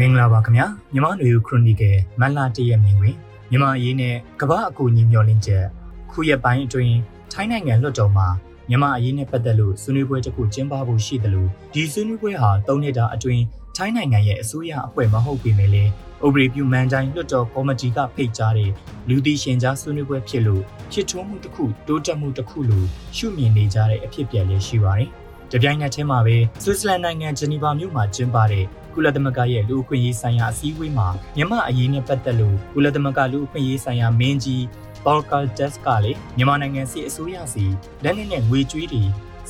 မင်္ဂလာပါခင်ဗျာမြန်မာလူခရိုနီကယ်မတ်လတရက်မြင်တွင်မြန်မာအရေးနဲ့ကမ္ဘာအကူအညီမျှော်လင့်ချက်ခုရက်ပိုင်းအတွင်းထိုင်းနိုင်ငံလွှတ်တော်မှာမြန်မာအရေးနဲ့ပတ်သက်လို့ဆွေးနွေးပွဲတစ်ခုကျင်းပဖို့ရှိတယ်လို့ဒီဆွေးနွေးပွဲဟာ၃နှစ်တာအတွင်းထိုင်းနိုင်ငံရဲ့အစိုးရအဖွဲ့မဟုတ်ပေမဲ့လည်းဥပဒေပြုမန်တိုင်းလွှတ်တော်ကော်မတီကဖိတ်ကြားတဲ့လူသိရှင်ကြားဆွေးနွေးပွဲဖြစ်လို့ဖြစ်ထွန်းမှုတစ်ခုတိုးတက်မှုတစ်ခုလို့ရှုမြင်နေကြတဲ့အဖြစ်အပျက်လည်းရှိပါတယ်။တပြိုင်နက်တည်းမှာပဲဆွစ်ဇာလန်နိုင်ငံဂျနီဗာမြို့မှာကျင်းပတဲ့ကု လသမဂ္ဂရဲ့လူ့အခွင့်အရေးဆိုင်ရာအစည်းအဝေးမှာမြန်မာအရေးနဲ့ပတ်သက်လို့ကုလသမဂ္ဂလူ့အခွင့်အရေးဆိုင်ရာမင်းကြီးဘော်ကာဒက်စ်ကလည်းမြန်မာနိုင်ငံစီအစိုးရစီလက်နက်နဲ့ငွေကြေးတွေ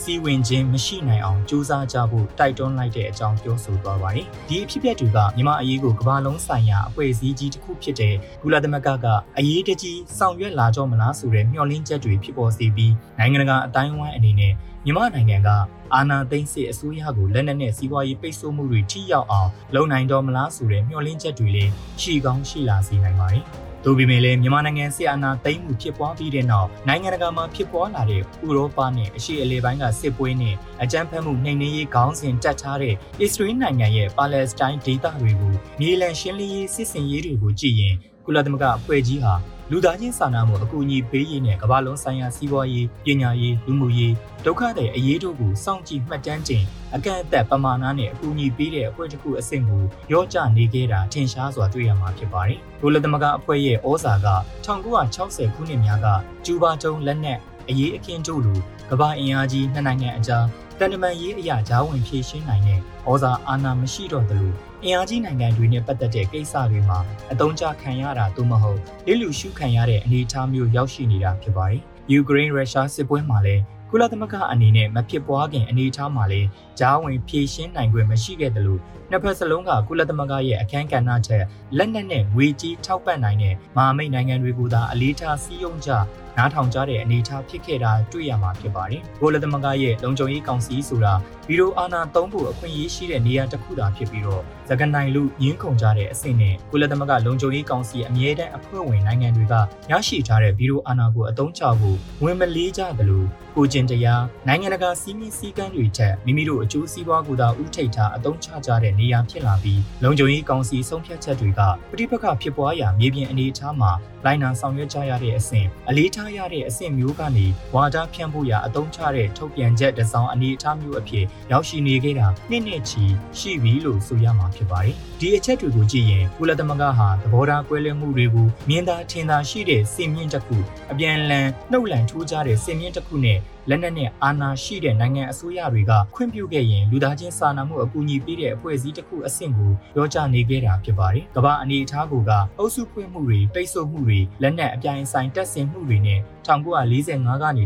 စီဝင်ခြင်းမရှိနိုင်အောင်ကြိုးစားကြဖို့တိုက်တွန်းလိုက်တဲ့အကြောင်းပြောဆိုသွားပါတယ်။ဒီအဖြစ်အပျက်တွေကမြန်မာအရေးကိုကမ္ဘာလုံးဆိုင်ရာအဖွဲ့အစည်းကြီးတစ်ခုဖြစ်တဲ့ကုလသမဂ္ဂကအရေးတကြီးဆောင်ရွက်လာကြမလားဆိုတဲ့မျှော်လင့်ချက်တွေဖြစ်ပေါ်စေပြီးနိုင်ငံတကာအတိုင်းအဝိုင်းအနေနဲ့မြန်မာနိုင်ငံကအာဏာသိမ်းစစ်အစိုးရကိုလက်နက်နဲ့စီးပွားရေးပိတ်ဆို့မှုတွေထိရောက်အောင်လုပ်နိုင်တော့မလားဆိုတဲ့မျှော်လင့်ချက်တွေလည်းရှိကောင်းရှိလာစေနိုင်ပါတယ်။ သို့ပေမဲ့လည်းမြန်မာနိုင်ငံစစ်အာဏာသိမ်းမှုဖြစ်ပွားပြီးတဲ့နောက်နိုင်ငံတကာမှာဖြစ်ပွားလာတဲ့ဥရောပနဲ့အရှေ့အလယ်ပိုင်းကစစ်ပွဲနဲ့အကြမ်းဖက်မှုနှိမ်နင်းရေးခေါင်းစဉ်တက်ထားတဲ့အစ္စရေးနိုင်ငံရဲ့ပါလက်စတိုင်းဒေသတွေကိုမြေလံရှင်းလင်းရေးစစ်စင်ရေးတွေကိုကြည့်ရင် ကုလသမဂ္ဂအဖွဲ့ကြီးဟာလူသားချင်းစာနာမှုအကူအညီပေးရေးနဲ့ကမ္ဘာလုံးဆိုင်ရာစီးပွားရေးပညာရေးလူမှုရေးဒုက္ခတဲ့အရေးတို့ကိုစောင့်ကြည့်မှတ်တမ်းတင်အကန့်အသတ်ပမာဏနဲ့အကူအညီပေးတဲ့အဖွဲ့တစ်ခုအဆင့်ကိုရောကျနေခဲ့တာထင်ရှားစွာတွေ့ရမှာဖြစ်ပါတယ်။ဒိုလသမဂအဖွဲ့ရဲ့ဩဇာက1960ခုနှစ်များကကျူးဘာကျုံလက်နက်အရေးအခင်းတို့လိုကမ္ဘာအင်အားကြီးနှစ်နိုင်ငံအကြားတန်တမန်ရေးအရာဂျားဝင်ဖြည့်ရှင်းနိုင်တဲ့ဩဇာအာဏာမရှိတော့သလို အင်အားကြီးနိုင်ငံတွေနဲ့ပတ်သက်တဲ့ကိစ္စတွေမှာအတုံးချခံရတာသို့မဟုတ်လိလူရှုခံရတဲ့အနေအထားမျိုးရောက်ရှိနေတာဖြစ်ပါတယ်။ယူကရိန်းရုရှားစစ်ပွဲမှာလည်းကုလသမဂ္ဂအနေနဲ့မဖြစ်ပွားခင်အနေအထားမှာလည်းဂျားဝင်ဖြည့်ရှင်းနိုင်ခွင့်မရှိခဲ့တယ်လို့နှစ်ဖက်စလုံးကကုလသမဂ္ဂရဲ့အခမ်းကဏ္ဍချက်လက်နက်နဲ့ငွေကြေးထောက်ပံ့နိုင်တဲ့မဟာမိတ်နိုင်ငံတွေကိုသာအလေးထားစည်းရုံးကြနားထောင်ကြတဲ့အနေအထားဖြစ်ခဲ့တာတွေ့ရမှာဖြစ်ပါတယ်။ကုလသမဂ္ဂရဲ့လုံခြုံရေးကောင်စီဆိုတာဗီရိုအာနာသုံးဖို့အခွင့်အရေးရှိတဲ့နေရာတစ်ခုသာဖြစ်ပြီးတော့သကနိုင်လူညင်းခုန်ကြတဲ့အဆင့်နဲ့ကုလသမဂ္ဂလုံခြုံရေးကောင်စီအမြဲတမ်းအဖွဲ့ဝင်နိုင်ငံတွေကရရှိထားတဲ့ဗီရိုအာနာကိုအသုံးချဖို့ဝင်မလေးကြသလိုကိုကျင်တရားနိုင်ငံတကာစီးမင်းစည်းကမ်းတွေထက်မိမိတို့အကျိုးစီးပွားကိုသာဥထိတ်ထားအသုံးချကြတဲ့နေရာဖြစ်လာပြီးလုံခြုံရေးကောင်စီဆုံးဖြတ်ချက်တွေကပဋိပက္ခဖြစ်ပွားရာမြေပြင်အနေအထားမှာလိုင်းနာဆောင်ရွက်ကြရတဲ့အဆင့်အလေးထားရတဲ့အဆင့်မျိုးကနေဝါဒဖြန့်ဖို့ရာအသုံးချတဲ့ထုတ်ပြန်ချက်တစ်စောင်းအနေအထားမျိုးအဖြစ်ရောက်ရှိနေခဲ့တာနှစ်နှစ်ချီရှိပြီလို့ဆိုရမှာဖြစ်ပါတယ်။ဒီအချက်တွေကိုကြည့်ရင်ကုလသမဂ္ဂဟာသဘောထားကွဲလွဲမှုတွေကိုမြင်သာထင်သာရှိတဲ့စင်မြင့်တစ်ခုအပြန်အလှန်နှုတ်လန်ထိုးကြတဲ့စင်မြင့်တစ်ခုနဲ့လက်နက်နဲ့အာဏာရှိတဲ့နိုင်ငံအစိုးရတွေကခွင့်ပြုခဲ့ရင်လူသားချင်းစာနာမှုအကူအညီပေးတဲ့အဖွဲ့အစည်းတစ်ခုအဆင့်ကိုပြောကြားနေခဲ့တာဖြစ်ပါတယ်။ကမ္ဘာအနေအထားကအုပ်စုဖွင့်မှုတွေပိတ်ဆို့မှုတွေလက်နက်အပြိုင်ဆိုင်တက်ဆင်မှုတွေနဲ့1945ကနေ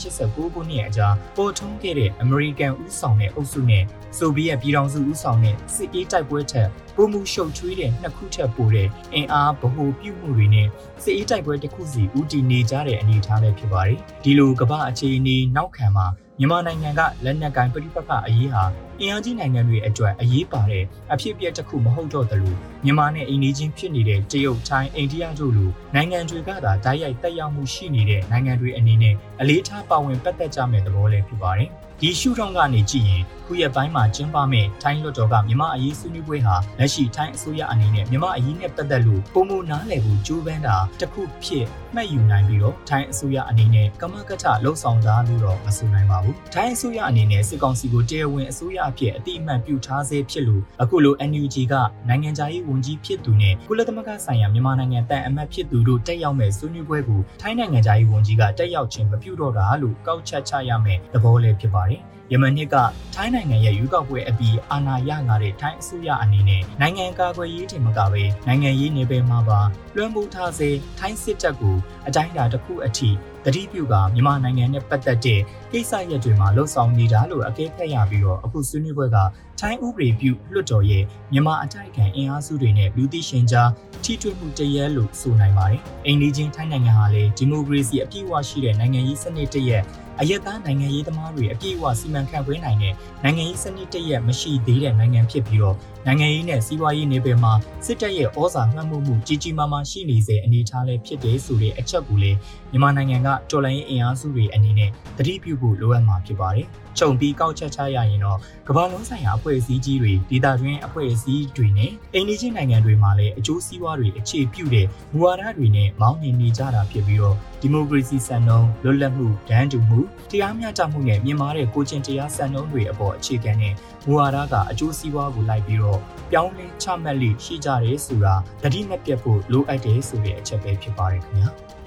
1989ခုနှစ်အကြားပေါ်ထွန်းခဲ့တဲ့အမေရိကန်ဦးဆောင်တဲ့အုပ်စုနဲ့ဆိုဗီယက်ပြည်ထောင်စုဦးဆောင်တဲ့စစ်အေးတိုက်ပွဲထက်ပုံမှုရှုပ်ထွေးတဲ့နှစ်ခုထပ်ပိုတဲ့အင်အားဗဟိုပြုမှုတွေနဲ့စစ်အေးတိုက်ပွဲတစ်ခုစီဦးတည်နေကြတဲ့အနေအထားလည်းဖြစ်ပါတယ်။ဒီလိုကမ္ဘာအခြေအနေနောက်ခံမှာ မြန်မာနိုင်ငံကလက်နက်ကင်ပြိပခအရေးဟာအင်အားကြီးနိုင်ငံတွေအတွက်အရေးပါတဲ့အဖြစ်အပျက်တစ်ခုမဟုတ်တော့သလိုမြန်မာနဲ့အိန္ဒိချင်းဖြစ်နေတဲ့တရုတ်ထိုင်းအိန္ဒိယတို့လိုနိုင်ငံတွေကသာဓာတ်ရိုက်တက်ရောက်မှုရှိနေတဲ့နိုင်ငံတွေအနေနဲ့အလေးထားပါဝင်ပတ်သက်ကြမယ့်သဘောလည်းဖြစ်ပါတယ်။ ဒီရှုထောင့်ကနေကြည့်ရင်ခုရက်ပိုင်းမှာကျင်းပမယ့်ထိုင်းလွှတ်တော်ကမြန်မာအရေးဆွေးနွေးပွဲဟာလက်ရှိထိုင်းအစိုးရအနေနဲ့မြန်မာအရေးနဲ့ပတ်သက်လို့ပုံမနားလည်ဖို့ကြိုးပမ်းတာတစ်ခုဖြစ်မှတ်ယူနိုင်ပြီးတော့ထိုင်းအစိုးရအနေနဲ့ကမကထလှုပ်ဆောင်တာလို့တော့မဆိုနိုင်ပါဘူး။ထိုင်းအစိုးရအနေနဲ့စစ်ကောင်စီကိုတရားဝင်အစိုးရအဖြစ်အတိအမှန်ပြုထားစေဖြစ်လို့အခုလို NUG ကနိုင်ငံခြားရေးဝန်ကြီးဖြစ်သူနဲ့ကုလသမဂ္ဂဆိုင်ရာမြန်မာနိုင်ငံတန်အမတ်ဖြစ်သူတို့တက်ရောက်မဲ့ဆွေးနွေးပွဲကိုထိုင်းနိုင်ငံခြားရေးဝန်ကြီးကတက်ရောက်ခြင်းမပြုတော့တာလို့ကောက်ချက်ချရမယ်သဘောလည်းဖြစ်ပါတယ်။ ယမန်နှစ်ကထိုင်းနိုင်ငံရဲ့ရွေးကောက်ပွဲအပြီးအာဏာရလာတဲ့ထိုင်းအစိုးရအနေနဲ့နိုင်ငံကာကွယ်ရေးတင်မကပဲနိုင်ငံရေးနေပယ်မှာပါလွှမ်းမိုးထားစေထိုင်းစစ်တပ်ကိုအတိုင်းအတာတစ်ခုအထိတတိပြုကမြန်မာနိုင်ငံနဲ့ပတ်သက်တဲ့ကိစ္စရပ်တွေမှာလှုပ်ဆောင်နေတာလို့အကဲခတ်ရပြီးတော့အခုဆွေးနွေးပွဲကထိုင်းဥပဒေပြုလွှတ်တော်ရဲ့မြန်မာအတိုက်ခံအင်အားစုတွေနဲ့လူသိရှင်ကြားထိတွေ့မှုတရဲလို့ဆိုနိုင်ပါတယ်။အိန္ဒိချင်းထိုင်းနိုင်ငံဟာလည်းဒီမိုကရေစီအပြည့်အဝရှိတဲ့နိုင်ငံရေးစနစ်တရက်အယက်သားနိုင်ငံရေးသမားတွေအပြည့်အဝစီမံခန့်ခွဲနိုင်တဲ့နိုင်ငံရေးစနစ်တရက်မရှိသေးတဲ့နိုင်ငံဖြစ်ပြီးတော့နိုင်ငံရေးနဲ့စီးပွားရေးနေပယ်မှာစစ်တပ်ရဲ့ဩဇာမှတ်မှုမှုကြီးကြီးမားမားရှိနေစေအနေထားလည်းဖြစ်တယ်ဆိုတဲ့အချက်ကိုလည်းမြန်မာနိုင်ငံကတော်လှန်ရေးအင်အားစုတွေအနေနဲ့သတိပြုဖို့လိုအပ်မှာဖြစ်ပါတယ်။ခြုံပြီးကောက်ချက်ချရရင်တော့ကမ္ဘာလုံးဆိုင်ရာအဖွဲ့အစည်းကြီးတွေဒေသတွင်းအဖွဲ့အစည်းတွေနဲ့အိန္ဒိချင်းနိုင်ငံတွေမှာလည်းအကျိုးစီးပွားတွေအခြေပြုတဲ့မူဝါဒတွေနဲ့မောင်းနှင်နေကြတာဖြစ်ပြီးတော့ဒီမိုကရေစီစံနှုန်းလွတ်လပ်မှုဒန်းတူမှုတရားမျှတမှုနဲ့မြင့်မားတဲ့ကိုချင်းတရားစံနှုန်းတွေအပေါ်အခြေခံတဲ့မူဝါဒကအကျိုးစီးပွားကိုလိုက်ပြီးတော့ပြောင်းလဲချမှတ်လိရှိကြတယ်ဆိုတာတတိမပြတ်ဖို့လိုအပ်တယ်ဆိုတဲ့အချက်ပဲဖြစ်ပါတယ်ခင်ဗျာ။